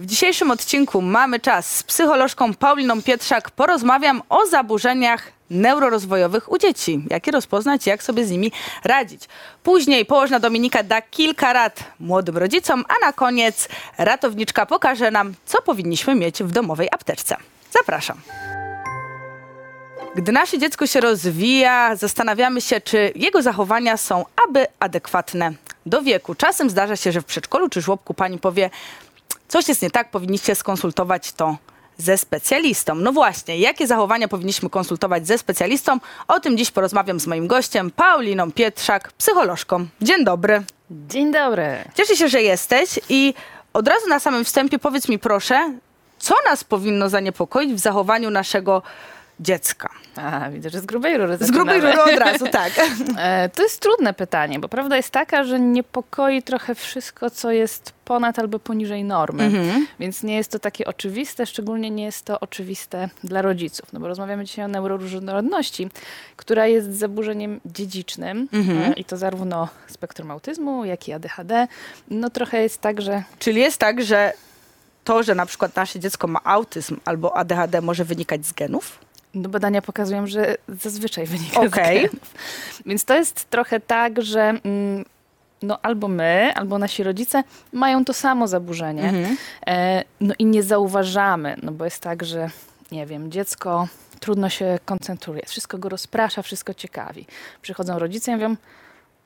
W dzisiejszym odcinku mamy czas z psycholożką Pauliną Pietrzak. Porozmawiam o zaburzeniach neurorozwojowych u dzieci. Jak je rozpoznać, jak sobie z nimi radzić. Później położna Dominika da kilka rad młodym rodzicom, a na koniec ratowniczka pokaże nam, co powinniśmy mieć w domowej apteczce. Zapraszam. Gdy nasze dziecko się rozwija, zastanawiamy się, czy jego zachowania są aby adekwatne do wieku. Czasem zdarza się, że w przedszkolu czy żłobku pani powie, coś jest nie tak, powinniście skonsultować to ze specjalistą. No właśnie, jakie zachowania powinniśmy konsultować ze specjalistą? O tym dziś porozmawiam z moim gościem, Pauliną Pietrzak, psycholożką. Dzień dobry. Dzień dobry. Cieszę się, że jesteś i od razu na samym wstępie powiedz mi proszę, co nas powinno zaniepokoić w zachowaniu naszego dziecka? A, widzę, że z grubej rury Z grubej rury od razu, tak. E, To jest trudne pytanie, bo prawda jest taka, że niepokoi trochę wszystko, co jest ponad albo poniżej normy. Mhm. Więc nie jest to takie oczywiste, szczególnie nie jest to oczywiste dla rodziców. No bo rozmawiamy dzisiaj o neuroróżnorodności, która jest zaburzeniem dziedzicznym Mhm. e, i to zarówno spektrum autyzmu, jak i ADHD. No trochę jest tak, że Czyli jest tak, że to, że na przykład nasze dziecko ma autyzm albo ADHD może wynikać z genów? No badania pokazują, że zazwyczaj wynika Okej. z genów. Więc to jest trochę tak, że mm, no albo my, albo nasi rodzice mają to samo zaburzenie. Mhm. E, no i nie zauważamy, no bo jest tak, że nie wiem, dziecko trudno się koncentruje, wszystko go rozprasza, wszystko ciekawi. Przychodzą rodzice i mówią,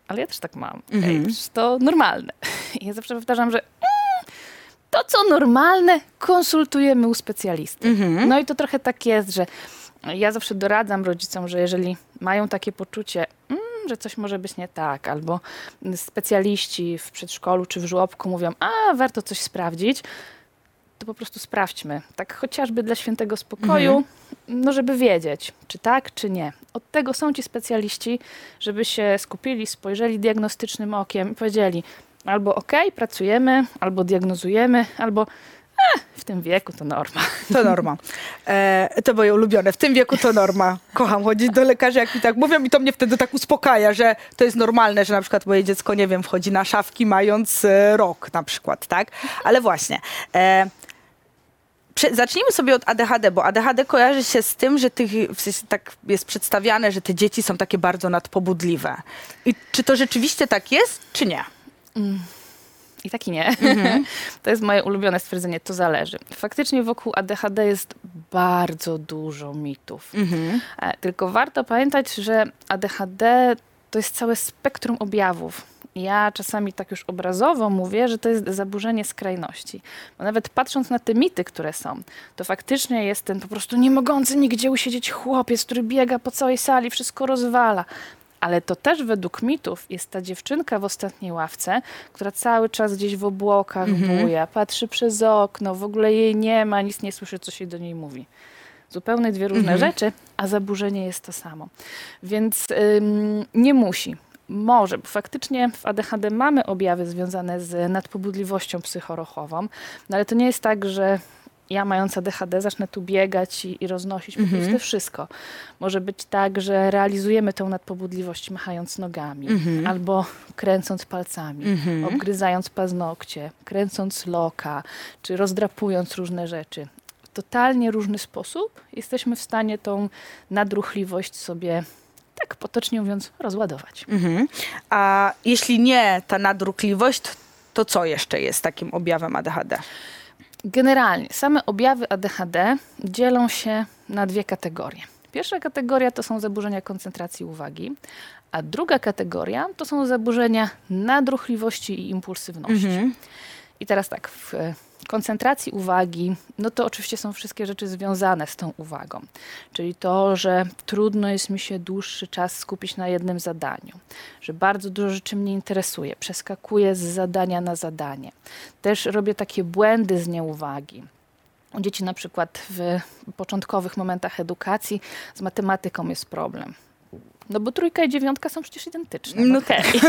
ale ja też tak mam. Mhm. Ej, to normalne. I ja zawsze powtarzam, że mm, to, co normalne, konsultujemy u specjalisty. Mhm. No i to trochę tak jest, że ja zawsze doradzam rodzicom, że jeżeli mają takie poczucie, mm, że coś może być nie tak, albo specjaliści w przedszkolu czy w żłobku mówią, a warto coś sprawdzić, to po prostu sprawdźmy. Tak chociażby dla świętego spokoju, no żeby wiedzieć, czy tak, czy nie. Od tego są ci specjaliści, żeby się skupili, spojrzeli diagnostycznym okiem i powiedzieli, albo ok, pracujemy, albo diagnozujemy, albo w tym wieku to norma. To norma. E, to moje ulubione. W tym wieku to norma. Kocham chodzić do lekarza, jak mi tak mówią i to mnie wtedy tak uspokaja, że to jest normalne, że na przykład moje dziecko, nie wiem, wchodzi na szafki mając e, rok na przykład, tak? Ale właśnie. E, Zacznijmy sobie od ADHD, bo ADHD kojarzy się z tym, że tych, w sensie tak jest przedstawiane, że te dzieci są takie bardzo nadpobudliwe. I czy to rzeczywiście tak jest, czy nie? I tak i nie. To jest moje ulubione stwierdzenie, to zależy. Faktycznie wokół ADHD jest bardzo dużo mitów. E, Tylko warto pamiętać, że ADHD to jest całe spektrum objawów. Ja czasami tak już obrazowo mówię, że to jest zaburzenie skrajności. Bo nawet patrząc na te mity, które są, to faktycznie jest ten po prostu nie mogący nigdzie usiedzieć chłopiec, który biega po całej sali, wszystko rozwala. Ale to też według mitów jest ta dziewczynka w ostatniej ławce, która cały czas gdzieś w obłokach buja, patrzy przez okno, w ogóle jej nie ma, nic nie słyszy, co się do niej mówi. Zupełnie dwie różne rzeczy, a zaburzenie jest to samo. Więc ym, nie musi. Może, bo faktycznie w ADHD mamy objawy związane z nadpobudliwością psychorochową, no ale to nie jest tak, że ja mając ADHD zacznę tu biegać i, i roznosić po prostu wszystko. Może być tak, że realizujemy tę nadpobudliwość machając nogami, albo kręcąc palcami, obgryzając paznokcie, kręcąc loka, czy rozdrapując różne rzeczy. W totalnie różny sposób jesteśmy w stanie tą nadruchliwość sobie, tak potocznie mówiąc, rozładować. Mhm. A jeśli nie ta nadrukliwość, to co jeszcze jest takim objawem ADHD? Generalnie same objawy ADHD dzielą się na dwie kategorie. Pierwsza kategoria to są zaburzenia koncentracji uwagi, a druga kategoria to są zaburzenia nadruchliwości i impulsywności. I teraz tak, w koncentracji uwagi, no to oczywiście są wszystkie rzeczy związane z tą uwagą. Czyli to, że trudno jest mi się dłuższy czas skupić na jednym zadaniu, że bardzo dużo rzeczy mnie interesuje, przeskakuję z zadania na zadanie. Też robię takie błędy z nieuwagi. U dzieci na przykład w początkowych momentach edukacji z matematyką jest problem. No bo trójka i dziewiątka są przecież identyczne. No okej.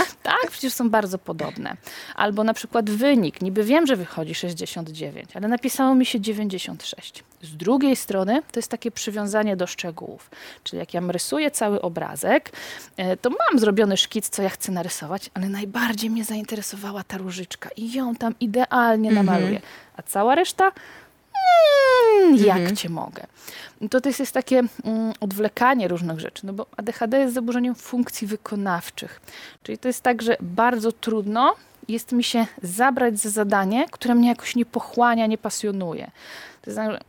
tak, przecież są bardzo podobne. Albo na przykład wynik. Niby wiem, że wychodzi 69, ale napisało mi się 96. Z drugiej strony to jest takie przywiązanie do szczegółów. Czyli jak ja rysuję cały obrazek, e, to mam zrobiony szkic, co ja chcę narysować, ale najbardziej mnie zainteresowała ta różyczka i ją tam idealnie namaluję. A cała reszta mm, jak cię mogę. To też jest takie mm, odwlekanie różnych rzeczy, no bo ADHD jest zaburzeniem funkcji wykonawczych. Czyli to jest tak, że bardzo trudno jest mi się zabrać za zadanie, które mnie jakoś nie pochłania, nie pasjonuje. To jest tak, że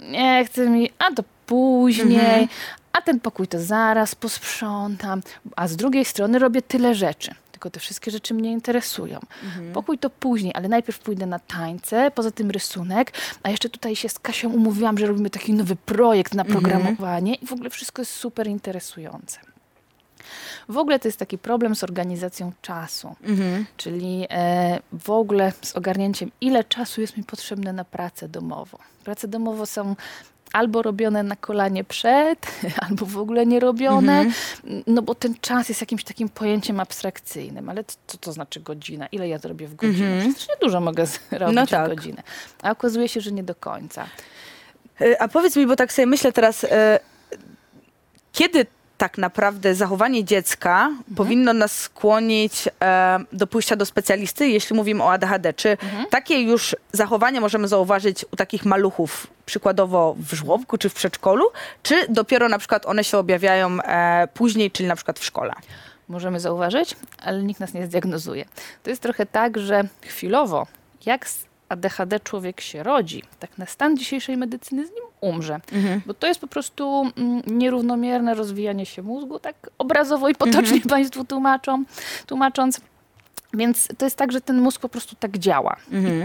nie chcę mi, a to później, a ten pokój to zaraz posprzątam, a z drugiej strony robię tyle rzeczy tylko te wszystkie rzeczy mnie interesują. Pokój to później, ale najpierw pójdę na tańce, poza tym rysunek, a jeszcze tutaj się z Kasią umówiłam, że robimy taki nowy projekt na programowanie i w ogóle wszystko jest super interesujące. W ogóle to jest taki problem z organizacją czasu, czyli e, w ogóle z ogarnięciem, ile czasu jest mi potrzebne na pracę domową. Prace domowe są albo robione na kolanie przed, albo w ogóle nie robione, no bo ten czas jest jakimś takim pojęciem abstrakcyjnym, ale co to znaczy godzina? Ile ja zrobię w godzinę? Przecież nie dużo mogę zrobić No w tak. godzinę. A okazuje się, że nie do końca. E, A powiedz mi, bo tak sobie myślę teraz, e, kiedy tak naprawdę zachowanie dziecka Mhm. powinno nas skłonić e, do pójścia do specjalisty, jeśli mówimy o ADHD? Czy Mhm. takie już zachowanie możemy zauważyć u takich maluchów, przykładowo w żłobku czy w przedszkolu, czy dopiero na przykład one się objawiają e, później, czyli na przykład w szkole? możemy zauważyć, ale nikt nas nie zdiagnozuje. To jest trochę tak, że chwilowo, jak z ADHD człowiek się rodzi, tak na stan dzisiejszej medycyny z nim umrze. Bo to jest po prostu mm, nierównomierne rozwijanie się mózgu, tak obrazowo i potocznie Państwu tłumaczą, tłumacząc. Więc to jest tak, że ten mózg po prostu tak działa.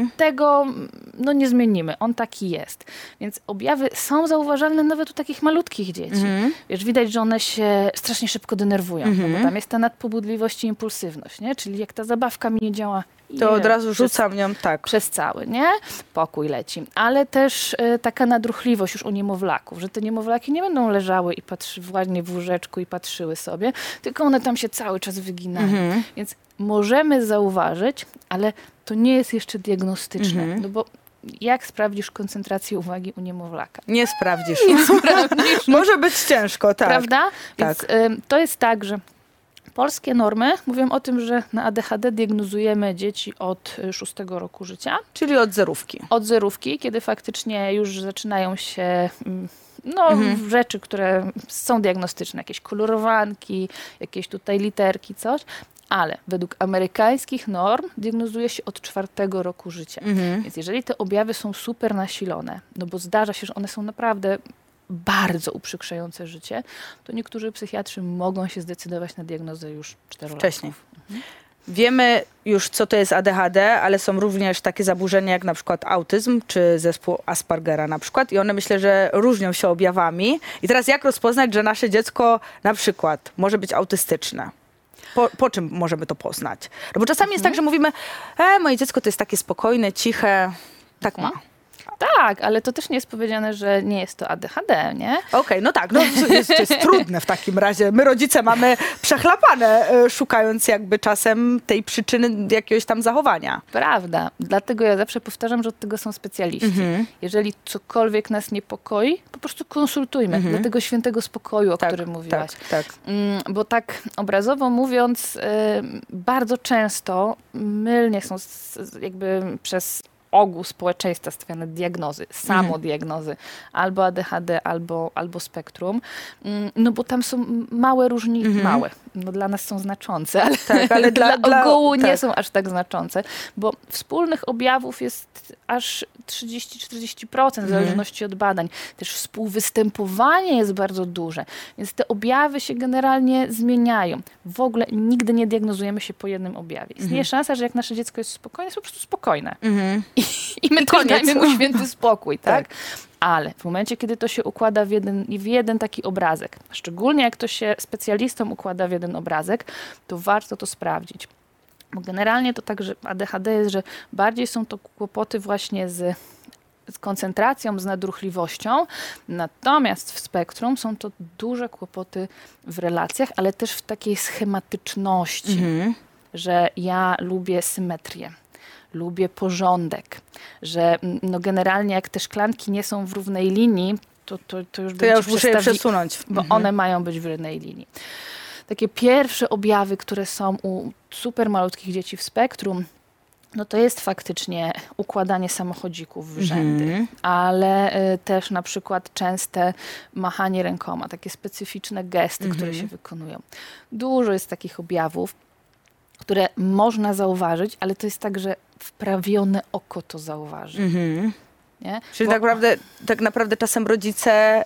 I tego mm, no, nie zmienimy. On taki jest. Więc objawy są zauważalne nawet u takich malutkich dzieci. Wiesz, widać, że one się strasznie szybko denerwują, no, bo tam jest ta nadpobudliwość i impulsywność, nie? Czyli jak ta zabawka mi nie działa, To od razu rzucam nią tak. przez cały, nie? Pokój leci. Ale też e, taka nadruchliwość już u niemowlaków, że te niemowlaki nie będą leżały i patrzy ładnie w łóżeczku i patrzyły sobie, tylko one tam się cały czas wyginają. Więc możemy zauważyć, ale to nie jest jeszcze diagnostyczne, no bo jak sprawdzisz koncentrację uwagi u niemowlaka? Nie sprawdzisz. Może być ciężko, tak. Prawda? Tak. Więc ym, to jest tak, że polskie normy mówią o tym, że na ADHD diagnozujemy dzieci od y, szóstego roku życia. Czyli od zerówki. od zerówki, kiedy faktycznie już zaczynają się mm, no, rzeczy, które są diagnostyczne, jakieś kolorowanki, jakieś tutaj literki, coś. Ale według amerykańskich norm diagnozuje się od czwartego roku życia. Więc jeżeli te objawy są super nasilone, no bo zdarza się, że one są naprawdę bardzo uprzykrzające życie, to niektórzy psychiatrzy mogą się zdecydować na diagnozę już czterolatków. Wcześniej. Wiemy już, co to jest ADHD, ale są również takie zaburzenia jak na przykład autyzm czy zespół Aspergera na przykład i one myślę, że różnią się objawami. I teraz jak rozpoznać, że nasze dziecko na przykład może być autystyczne? Po, po czym możemy to poznać? No bo czasami jest tak, że mówimy, e, moje dziecko to jest takie spokojne, ciche, tak ma. Tak, ale to też nie jest powiedziane, że nie jest to ADHD, nie? Okej, no tak, no to jest, to jest trudne w takim razie. My rodzice mamy przechlapane, e, szukając jakby czasem tej przyczyny jakiegoś tam zachowania. Prawda. Dlatego ja zawsze powtarzam, że od tego są specjaliści. Mhm. Jeżeli cokolwiek nas niepokoi, po prostu konsultujmy. Mhm. Dla tego świętego spokoju, o którym mówiłaś. Tak, tak. Bo tak obrazowo mówiąc, y, bardzo często mylnie są jakby przez ogół społeczeństwa stawiane diagnozy, samodiagnozy, albo ADHD, albo, albo spektrum, Mm, no bo tam są małe różnice, małe, no dla nas są znaczące, ale, Tak, ale dla- dla, ogółu nie tak. są aż tak znaczące, bo wspólnych objawów jest aż 30-40% w zależności od badań. Też współwystępowanie jest bardzo duże, więc te objawy się generalnie zmieniają. W ogóle nigdy nie diagnozujemy się po jednym objawie. Istnieje szansa, że jak nasze dziecko jest spokojne, jest po prostu spokojne. I, i my I też dajmy mu święty spokój, tak? Tak. Ale w momencie, kiedy to się układa w jeden, w jeden taki obrazek, szczególnie jak to się specjalistom układa w jeden obrazek, to warto to sprawdzić. Bo generalnie to tak, że ADHD jest, że bardziej są to kłopoty właśnie z z koncentracją, z nadruchliwością. Natomiast w spektrum są to duże kłopoty w relacjach, ale też w takiej schematyczności, że ja lubię symetrię lubię porządek, że mm, no generalnie jak te szklanki nie są w równej linii, to, to, to już To ja już muszę je przesunąć. bo one mają być w jednej linii. Takie pierwsze objawy, które są u super malutkich dzieci w spektrum, no to jest faktycznie układanie samochodzików w rzędy, ale y, też na przykład częste machanie rękoma, takie specyficzne gesty, które się wykonują. Dużo jest takich objawów, które można zauważyć, ale to jest tak, że wprawione oko to zauważy. Nie? Czyli Bo- tak naprawdę, tak naprawdę czasem rodzice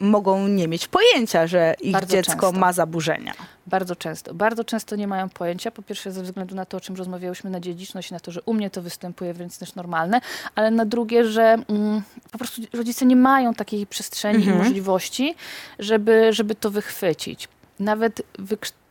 mogą nie mieć pojęcia, że ich Bardzo dziecko często. ma zaburzenia. Bardzo często. Bardzo często nie mają pojęcia. Po pierwsze ze względu na to, o czym rozmawiałyśmy, na dziedziczność, na to, że u mnie to występuje, więc też normalne, ale na drugie, że mm, po prostu rodzice nie mają takiej przestrzeni i możliwości, żeby, żeby to wychwycić. Nawet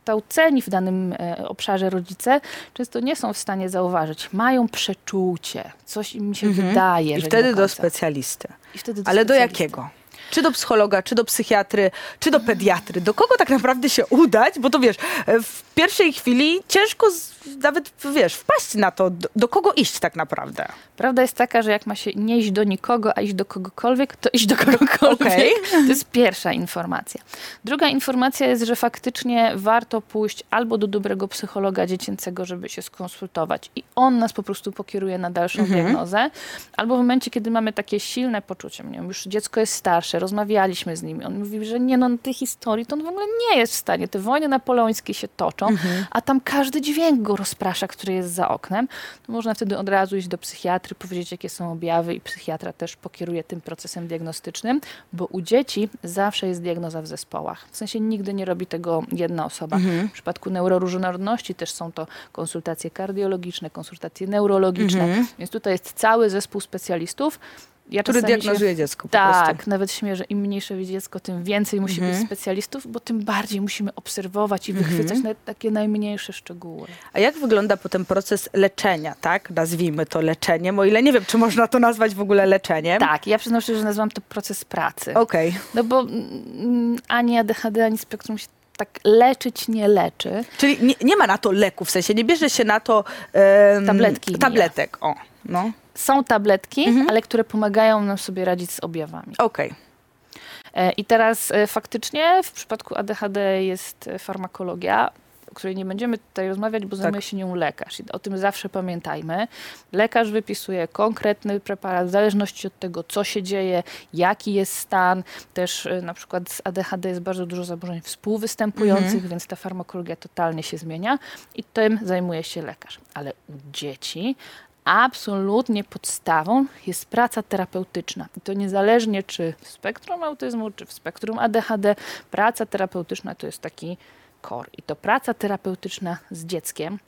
wykształceni w danym e, obszarze rodzice często nie są w stanie zauważyć. Mają przeczucie, coś im się wydaje. I wtedy do końca. specjalisty. I wtedy do Ale do specjalisty. jakiego? Czy do psychologa, czy do psychiatry, czy do pediatry? Do kogo tak naprawdę się udać? Bo to wiesz, w pierwszej chwili ciężko z, nawet, wiesz, wpaść na to, do, do kogo iść tak naprawdę. Prawda jest taka, że jak ma się nie iść do nikogo, a iść do kogokolwiek, to iść do kogokolwiek. Okej. To jest pierwsza informacja. Druga informacja jest, że faktycznie warto pójść albo do dobrego psychologa dziecięcego, żeby się skonsultować i on nas po prostu pokieruje na dalszą diagnozę, albo w momencie, kiedy mamy takie silne poczucie, nie wiem, już dziecko jest starsze, rozmawialiśmy z nim, on mówi, że nie no, tej historii to on w ogóle nie jest w stanie, te wojny napoleońskie się toczą, a tam każdy dźwięk go rozprasza, który jest za oknem, można wtedy od razu iść do psychiatry, powiedzieć, jakie są objawy i psychiatra też pokieruje tym procesem diagnostycznym, bo u dzieci zawsze jest diagnoza w zespołach. W sensie nigdy nie robi tego jedna osoba. W przypadku neuroróżnorodności też są to konsultacje kardiologiczne, konsultacje neurologiczne, więc tutaj jest cały zespół specjalistów. Ja Który czasami się- diagnozuje dziecko po tak, nawet śmieję, że im mniejsze dziecko, tym więcej musi być specjalistów, bo tym bardziej musimy obserwować i wychwycać nawet takie najmniejsze szczegóły. A jak wygląda potem proces leczenia, tak? Nazwijmy to leczeniem, o ile nie wiem, czy można to nazwać w ogóle leczeniem. Tak, ja przyznam szczerze, że nazywam to proces pracy. Okej. No bo mm, ani ADHD, ani spektrum się tak leczyć nie leczy. Czyli nie, nie ma na to leku, w sensie nie bierze się na to em, Tabletki tabletek. O, no. Są tabletki, Mhm. ale które pomagają nam sobie radzić z objawami. Okej. E, I teraz e, faktycznie w przypadku ADHD jest e, farmakologia, o której nie będziemy tutaj rozmawiać, bo zajmuje się nią lekarz. I o tym zawsze pamiętajmy. Lekarz wypisuje konkretny preparat w zależności od tego, co się dzieje, jaki jest stan. Też e, na przykład z ADHD jest bardzo dużo zaburzeń współwystępujących, więc ta farmakologia totalnie się zmienia i tym zajmuje się lekarz. Ale u dzieci absolutnie podstawą jest praca terapeutyczna. I to niezależnie czy w spektrum autyzmu, czy w spektrum ADHD, praca terapeutyczna to jest taki I to praca terapeutyczna z dzieckiem,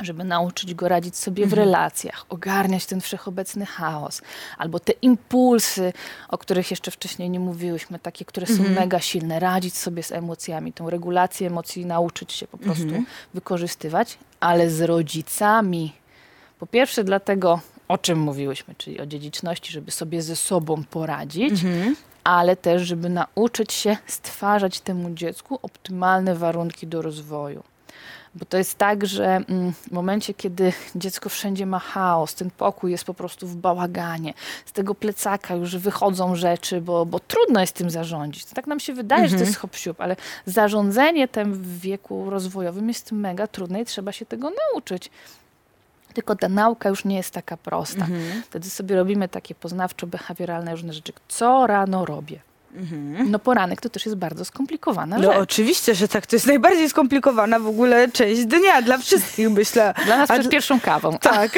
żeby nauczyć go radzić sobie w relacjach, ogarniać ten wszechobecny chaos, albo te impulsy, o których jeszcze wcześniej nie mówiłyśmy, takie, które są mega silne, radzić sobie z emocjami, tą regulację emocji nauczyć się po prostu wykorzystywać, ale z rodzicami. Po pierwsze dlatego, o czym mówiłyśmy, czyli o dziedziczności, żeby sobie ze sobą poradzić, ale też, żeby nauczyć się stwarzać temu dziecku optymalne warunki do rozwoju. Bo to jest tak, że mm, w momencie, kiedy dziecko wszędzie ma chaos, ten pokój jest po prostu w bałaganie, z tego plecaka już wychodzą rzeczy, bo, bo trudno jest tym zarządzić. To tak nam się wydaje, że to jest hop ale zarządzanie tym w wieku rozwojowym jest mega trudne i trzeba się tego nauczyć. Tylko ta nauka już nie jest taka prosta. Wtedy sobie robimy takie poznawczo-behawioralne różne rzeczy. Co rano robię? No poranek to też jest bardzo skomplikowana No rzecz. oczywiście, że tak. To jest najbardziej skomplikowana w ogóle część dnia dla wszystkich, myślę. Dla nas A przed pierwszą kawą, Tak.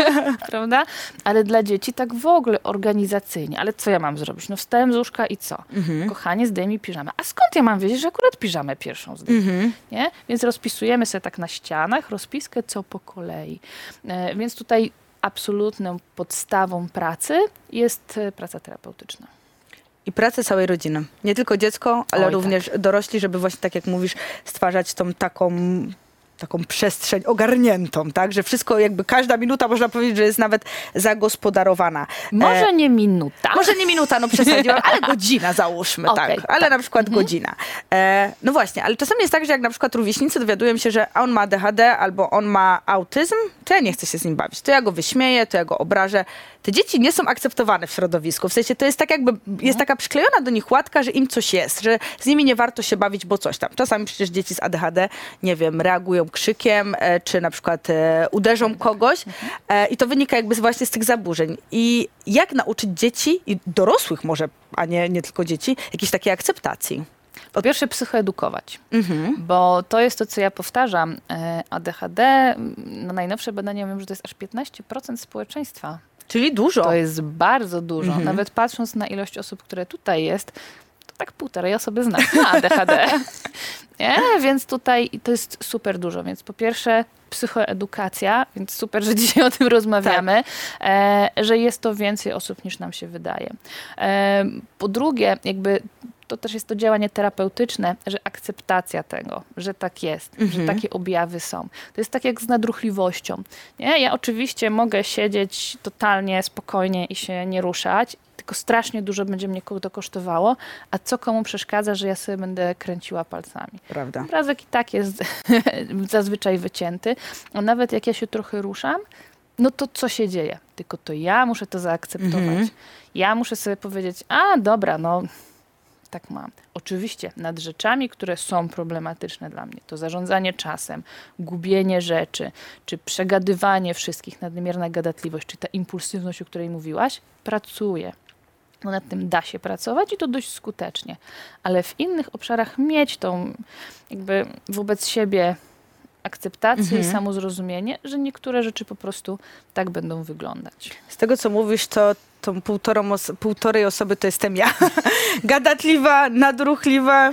prawda? Ale dla dzieci tak w ogóle organizacyjnie. Ale co ja mam zrobić? No wstałem z łóżka i co? Kochanie, zdejmij piżamę. A skąd ja mam wiedzieć, że akurat piżamę pierwszą zdejmę? Nie? Więc rozpisujemy sobie tak na ścianach, rozpiskę co po kolei. E, więc tutaj absolutną podstawą pracy jest e, praca terapeutyczna. I pracę całej rodziny. Nie tylko dziecko, ale Oj, również dorośli, żeby właśnie tak jak mówisz, stwarzać tą taką taką przestrzeń ogarniętą, tak? Że wszystko jakby, każda minuta można powiedzieć, że jest nawet zagospodarowana. Może E, nie minuta. może nie minuta, no przesadziłam, ale godzina załóżmy, Okej, tak. Ale na przykład godzina. E, no właśnie, ale czasami jest tak, że jak na przykład rówieśnicy dowiadują się, że on ma ADHD albo on ma autyzm, to ja nie chcę się z nim bawić. To ja go wyśmieję, to ja go obrażę. Te dzieci nie są akceptowane w środowisku. W sensie to jest tak jakby, jest taka przyklejona do nich łatka, że im coś jest, że z nimi nie warto się bawić, bo coś tam. Czasami przecież dzieci z ADHD, nie wiem, reagują krzykiem, e, czy na przykład e, uderzą kogoś e, i to wynika jakby właśnie z tych zaburzeń. I jak nauczyć dzieci i dorosłych może, a nie, nie tylko dzieci, jakiejś takiej akceptacji? Po pierwsze psychoedukować, Mhm. bo to jest to, co ja powtarzam. ADHD, no najnowsze badania mówią, że to jest aż 15% społeczeństwa. Czyli dużo. To jest bardzo dużo. Mhm. Nawet patrząc na ilość osób, które tutaj jest, tak półtorej osoby zna na ADHD. Nie? Więc tutaj to jest super dużo. Więc po pierwsze psychoedukacja, więc super, że dzisiaj o tym rozmawiamy, e, że jest to więcej osób niż nam się wydaje. E, po drugie, jakby to też jest to działanie terapeutyczne, że akceptacja tego, że tak jest, że takie objawy są. To jest tak jak z nadruchliwością. Nie? Ja oczywiście mogę siedzieć totalnie spokojnie i się nie ruszać, strasznie dużo będzie mnie to kosztowało, a co komu przeszkadza, że ja sobie będę kręciła palcami. Prawda. Obrazek i tak jest zazwyczaj wycięty, a nawet jak ja się trochę ruszam, no to co się dzieje? Tylko to ja muszę to zaakceptować. Mhm. Ja muszę sobie powiedzieć, a dobra, no tak mam. Oczywiście nad rzeczami, które są problematyczne dla mnie, to zarządzanie czasem, gubienie rzeczy, czy przegadywanie wszystkich, nadmierna gadatliwość, czy ta impulsywność, o której mówiłaś, pracuję. No nad tym da się pracować i to dość skutecznie, ale w innych obszarach mieć tą jakby wobec siebie akceptację i samozrozumienie, że niektóre rzeczy po prostu tak będą wyglądać. Z tego, co mówisz, to tą półtorą os- półtorej osoby to jestem ja. Gadatliwa, nadruchliwa.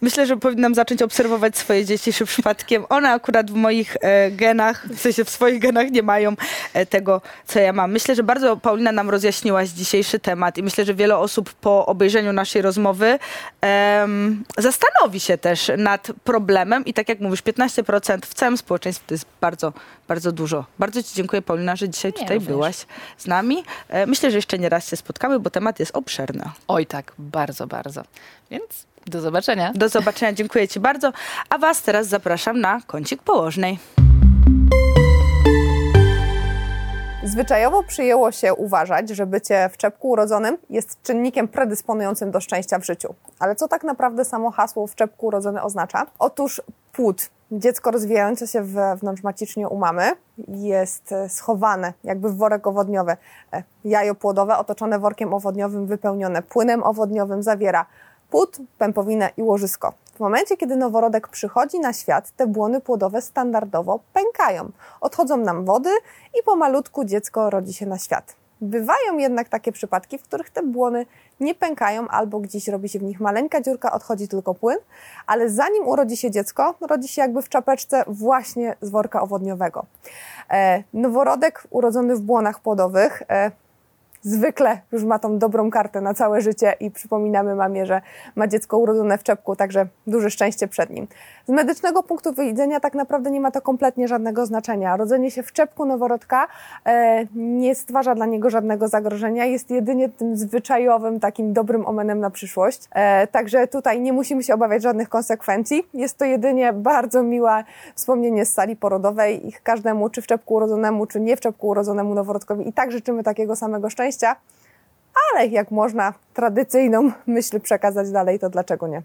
Myślę, że powinnam zacząć obserwować swoje dzieci czy przypadkiem. One akurat w moich e, genach, w sensie w swoich genach nie mają e, tego, co ja mam. Myślę, że bardzo Paulina nam rozjaśniłaś dzisiejszy temat i myślę, że wiele osób po obejrzeniu naszej rozmowy em, zastanowi się też nad problemem i tak jak mówisz, 15% w całym społeczeństwie to jest bardzo, bardzo dużo. Bardzo Ci dziękuję Paulina, że dzisiaj tutaj również. byłaś z nami. E, Myślę, że jeszcze nie raz się spotkamy, bo temat jest obszerny. Oj tak, bardzo, bardzo. Więc do zobaczenia. Do zobaczenia, dziękuję Ci bardzo. A Was teraz zapraszam na kącik położnej. Zwyczajowo przyjęło się uważać, że bycie w czepku urodzonym jest czynnikiem predysponującym do szczęścia w życiu. Ale co tak naprawdę samo hasło w czepku urodzony oznacza? Otóż płód, dziecko rozwijające się wewnątrzmacicznie u mamy, jest e, schowane jakby w worek owodniowy. E, Jajo płodowe otoczone workiem owodniowym, wypełnione płynem owodniowym, zawiera płód, pępowinę i łożysko. W momencie, kiedy noworodek przychodzi na świat, te błony płodowe standardowo pękają. Odchodzą nam wody i pomalutku dziecko rodzi się na świat. Bywają jednak takie przypadki, w których te błony nie pękają albo gdzieś robi się w nich maleńka dziurka, odchodzi tylko płyn, ale zanim urodzi się dziecko, rodzi się jakby w czapeczce właśnie z worka owodniowego. E, noworodek urodzony w błonach płodowych e, zwykle już ma tą dobrą kartę na całe życie i przypominamy mamie, że ma dziecko urodzone w czepku, także duże szczęście przed nim. Z medycznego punktu widzenia tak naprawdę nie ma to kompletnie żadnego znaczenia. Rodzenie się w czepku noworodka e, nie stwarza dla niego żadnego zagrożenia, jest jedynie tym zwyczajowym, takim dobrym omenem na przyszłość. E, także tutaj nie musimy się obawiać żadnych konsekwencji. Jest to jedynie bardzo miłe wspomnienie z sali porodowej i każdemu, czy w czepku urodzonemu, czy nie w czepku urodzonemu noworodkowi i tak życzymy takiego samego szczęścia. Ale jak można tradycyjną myśl przekazać dalej, to dlaczego nie?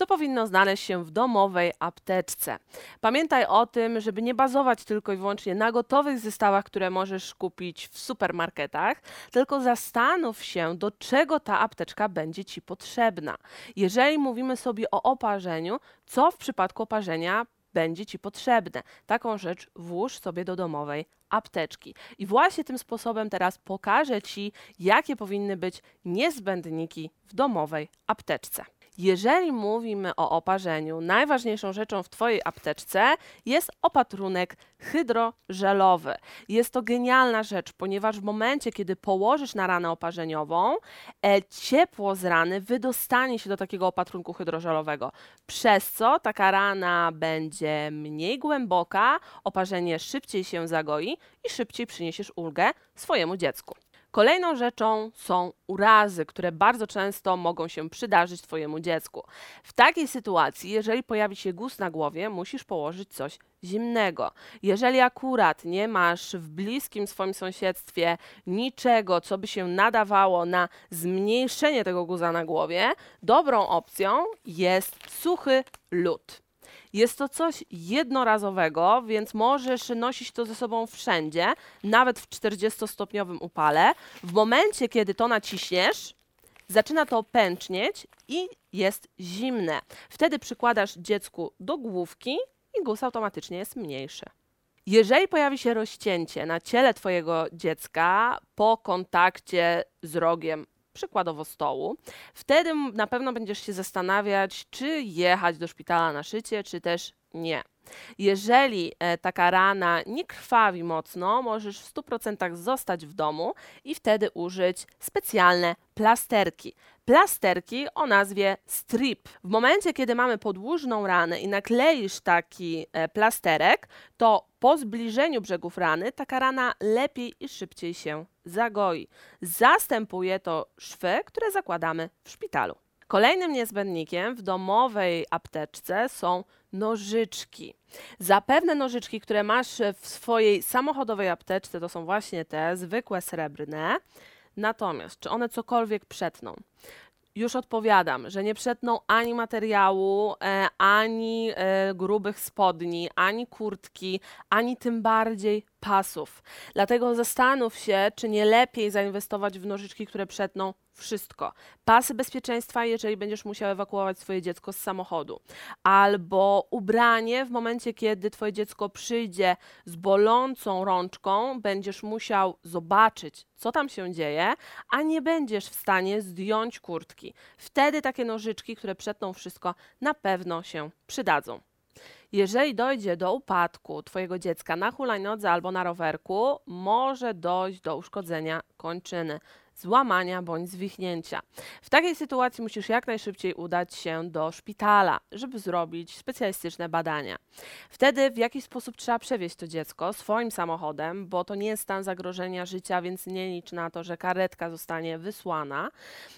co powinno znaleźć się w domowej apteczce. Pamiętaj o tym, żeby nie bazować tylko i wyłącznie na gotowych zestawach, które możesz kupić w supermarketach, tylko zastanów się, do czego ta apteczka będzie Ci potrzebna. Jeżeli mówimy sobie o oparzeniu, co w przypadku oparzenia będzie Ci potrzebne. Taką rzecz włóż sobie do domowej apteczki. I właśnie tym sposobem teraz pokażę Ci, jakie powinny być niezbędniki w domowej apteczce. Jeżeli mówimy o oparzeniu, najważniejszą rzeczą w Twojej apteczce jest opatrunek hydrożelowy. Jest to genialna rzecz, ponieważ w momencie, kiedy położysz na ranę oparzeniową, e, ciepło z rany wydostanie się do takiego opatrunku hydrożelowego, przez co taka rana będzie mniej głęboka, oparzenie szybciej się zagoi i szybciej przyniesiesz ulgę swojemu dziecku. Kolejną rzeczą są urazy, które bardzo często mogą się przydarzyć Twojemu dziecku. W takiej sytuacji, jeżeli pojawi się guz na głowie, musisz położyć coś zimnego. Jeżeli akurat nie masz w bliskim swoim sąsiedztwie niczego, co by się nadawało na zmniejszenie tego guza na głowie, dobrą opcją jest suchy lód. Jest to coś jednorazowego, więc możesz nosić to ze sobą wszędzie, nawet w 40-stopniowym upale. W momencie, kiedy to naciśniesz, zaczyna to pęcznieć i jest zimne. Wtedy przykładasz dziecku do główki i guz automatycznie jest mniejszy. Jeżeli pojawi się rozcięcie na ciele Twojego dziecka po kontakcie z rogiem przykładowo stołu, wtedy na pewno będziesz się zastanawiać, czy jechać do szpitala na szycie, czy też nie. Jeżeli e, taka rana nie krwawi mocno, możesz w 100% zostać w domu i wtedy użyć specjalne plasterki. Plasterki o nazwie strip. W momencie, kiedy mamy podłużną ranę i nakleisz taki e, plasterek, to po zbliżeniu brzegów rany taka rana lepiej i szybciej się zagoi. Zastępuje to szwy, które zakładamy w szpitalu. Kolejnym niezbędnikiem w domowej apteczce są nożyczki. Zapewne nożyczki, które masz w swojej samochodowej apteczce, to są właśnie te zwykłe srebrne. Natomiast, czy one cokolwiek przetną? Już odpowiadam, że nie przetną ani materiału, e, ani e, grubych spodni, ani kurtki, ani tym bardziej pasów. Dlatego zastanów się, czy nie lepiej zainwestować w nożyczki, które przetną wszystko. Pasy bezpieczeństwa, jeżeli będziesz musiał ewakuować swoje dziecko z samochodu, albo ubranie w momencie, kiedy twoje dziecko przyjdzie z bolącą rączką, będziesz musiał zobaczyć, co tam się dzieje, a nie będziesz w stanie zdjąć kurtki. Wtedy takie nożyczki, które przetną wszystko, na pewno się przydadzą. Jeżeli dojdzie do upadku Twojego dziecka na hulajnodze albo na rowerku, może dojść do uszkodzenia kończyny złamania bądź zwichnięcia. W takiej sytuacji musisz jak najszybciej udać się do szpitala, żeby zrobić specjalistyczne badania. Wtedy w jaki sposób trzeba przewieźć to dziecko swoim samochodem, bo to nie jest stan zagrożenia życia, więc nie licz na to, że karetka zostanie wysłana.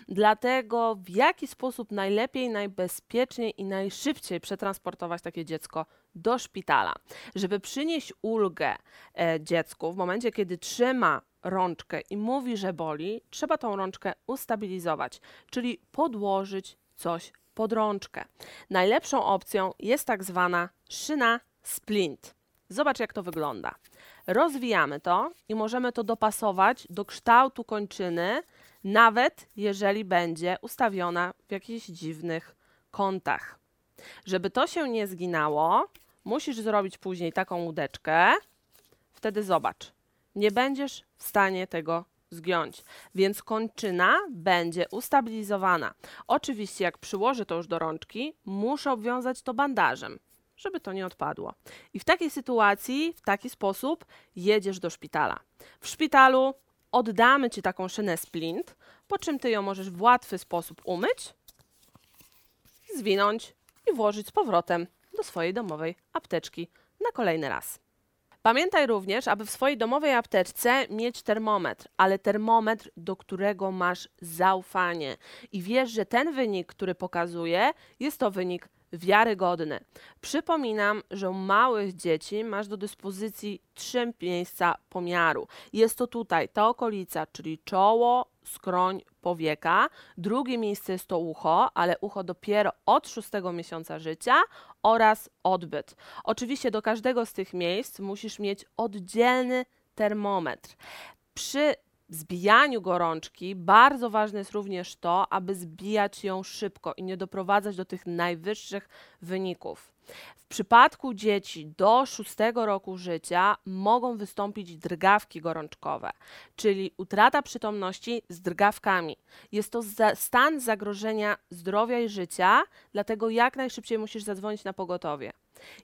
Dlatego w jaki sposób najlepiej, najbezpieczniej i najszybciej przetransportować takie dziecko do szpitala, żeby przynieść ulgę e, dziecku w momencie, kiedy trzyma rączkę i mówi, że boli, trzeba tą rączkę ustabilizować, czyli podłożyć coś pod rączkę. Najlepszą opcją jest tak zwana szyna splint. Zobacz, jak to wygląda. Rozwijamy to i możemy to dopasować do kształtu kończyny, nawet jeżeli będzie ustawiona w jakichś dziwnych kątach. Żeby to się nie zginało, musisz zrobić później taką łódeczkę. Wtedy zobacz, nie będziesz w stanie tego zgiąć, więc kończyna będzie ustabilizowana. Oczywiście, jak przyłożę to już do rączki, muszę obwiązać to bandażem, żeby to nie odpadło. I w takiej sytuacji, w taki sposób jedziesz do szpitala. W szpitalu oddamy Ci taką szynę splint, po czym Ty ją możesz w łatwy sposób umyć, zwinąć i włożyć z powrotem do swojej domowej apteczki na kolejny raz. Pamiętaj również, aby w swojej domowej apteczce mieć termometr, ale termometr, do którego masz zaufanie i wiesz, że ten wynik, który pokazuje, jest to wynik wiarygodny. Przypominam, że u małych dzieci masz do dyspozycji trzy miejsca pomiaru. Jest to tutaj ta okolica, czyli czoło, skroń, powieka. Drugie miejsce jest to ucho, ale ucho dopiero od szóstego miesiąca życia oraz odbyt. Oczywiście do każdego z tych miejsc musisz mieć oddzielny termometr. Przy zbijaniu gorączki bardzo ważne jest również to, aby zbijać ją szybko i nie doprowadzać do tych najwyższych wyników. W przypadku dzieci do 6 roku życia mogą wystąpić drgawki gorączkowe, czyli utrata przytomności z drgawkami. Jest to za stan zagrożenia zdrowia i życia, dlatego jak najszybciej musisz zadzwonić na pogotowie.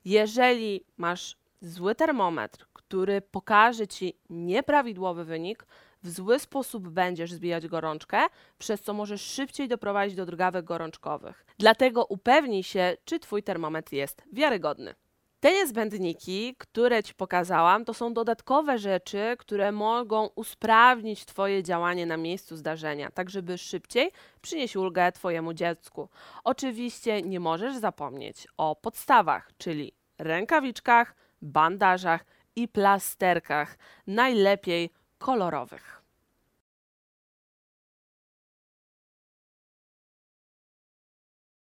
Jeżeli masz zły termometr, który pokaże ci nieprawidłowy wynik, w zły sposób będziesz zbijać gorączkę, przez co możesz szybciej doprowadzić do drgawek gorączkowych. Dlatego upewnij się, czy Twój termometr jest wiarygodny. Te niezbędniki, które Ci pokazałam, to są dodatkowe rzeczy, które mogą usprawnić Twoje działanie na miejscu zdarzenia, tak żeby szybciej przynieść ulgę Twojemu dziecku. Oczywiście nie możesz zapomnieć o podstawach, czyli rękawiczkach, bandażach i plasterkach, najlepiej kolorowych.